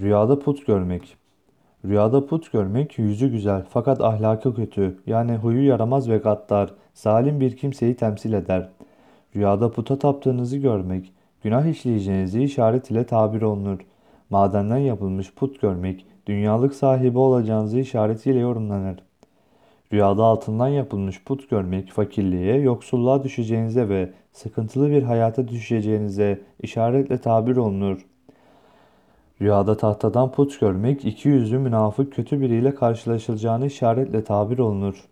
Rüyada put görmek. Rüyada put görmek yüzü güzel fakat ahlakı kötü yani huyu yaramaz ve gaddar, zalim bir kimseyi temsil eder. Rüyada puta taptığınızı görmek, günah işleyeceğinizi işaret ile tabir olunur. Madenden yapılmış put görmek, dünyalık sahibi olacağınızı işaretiyle yorumlanır. Rüyada altından yapılmış put görmek, fakirliğe, yoksulluğa düşeceğinize ve sıkıntılı bir hayata düşeceğinize işaretle tabir olunur. Rüyada tahtadan put görmek, iki yüzlü münafık kötü biriyle karşılaşılacağını işaretle tabir olunur.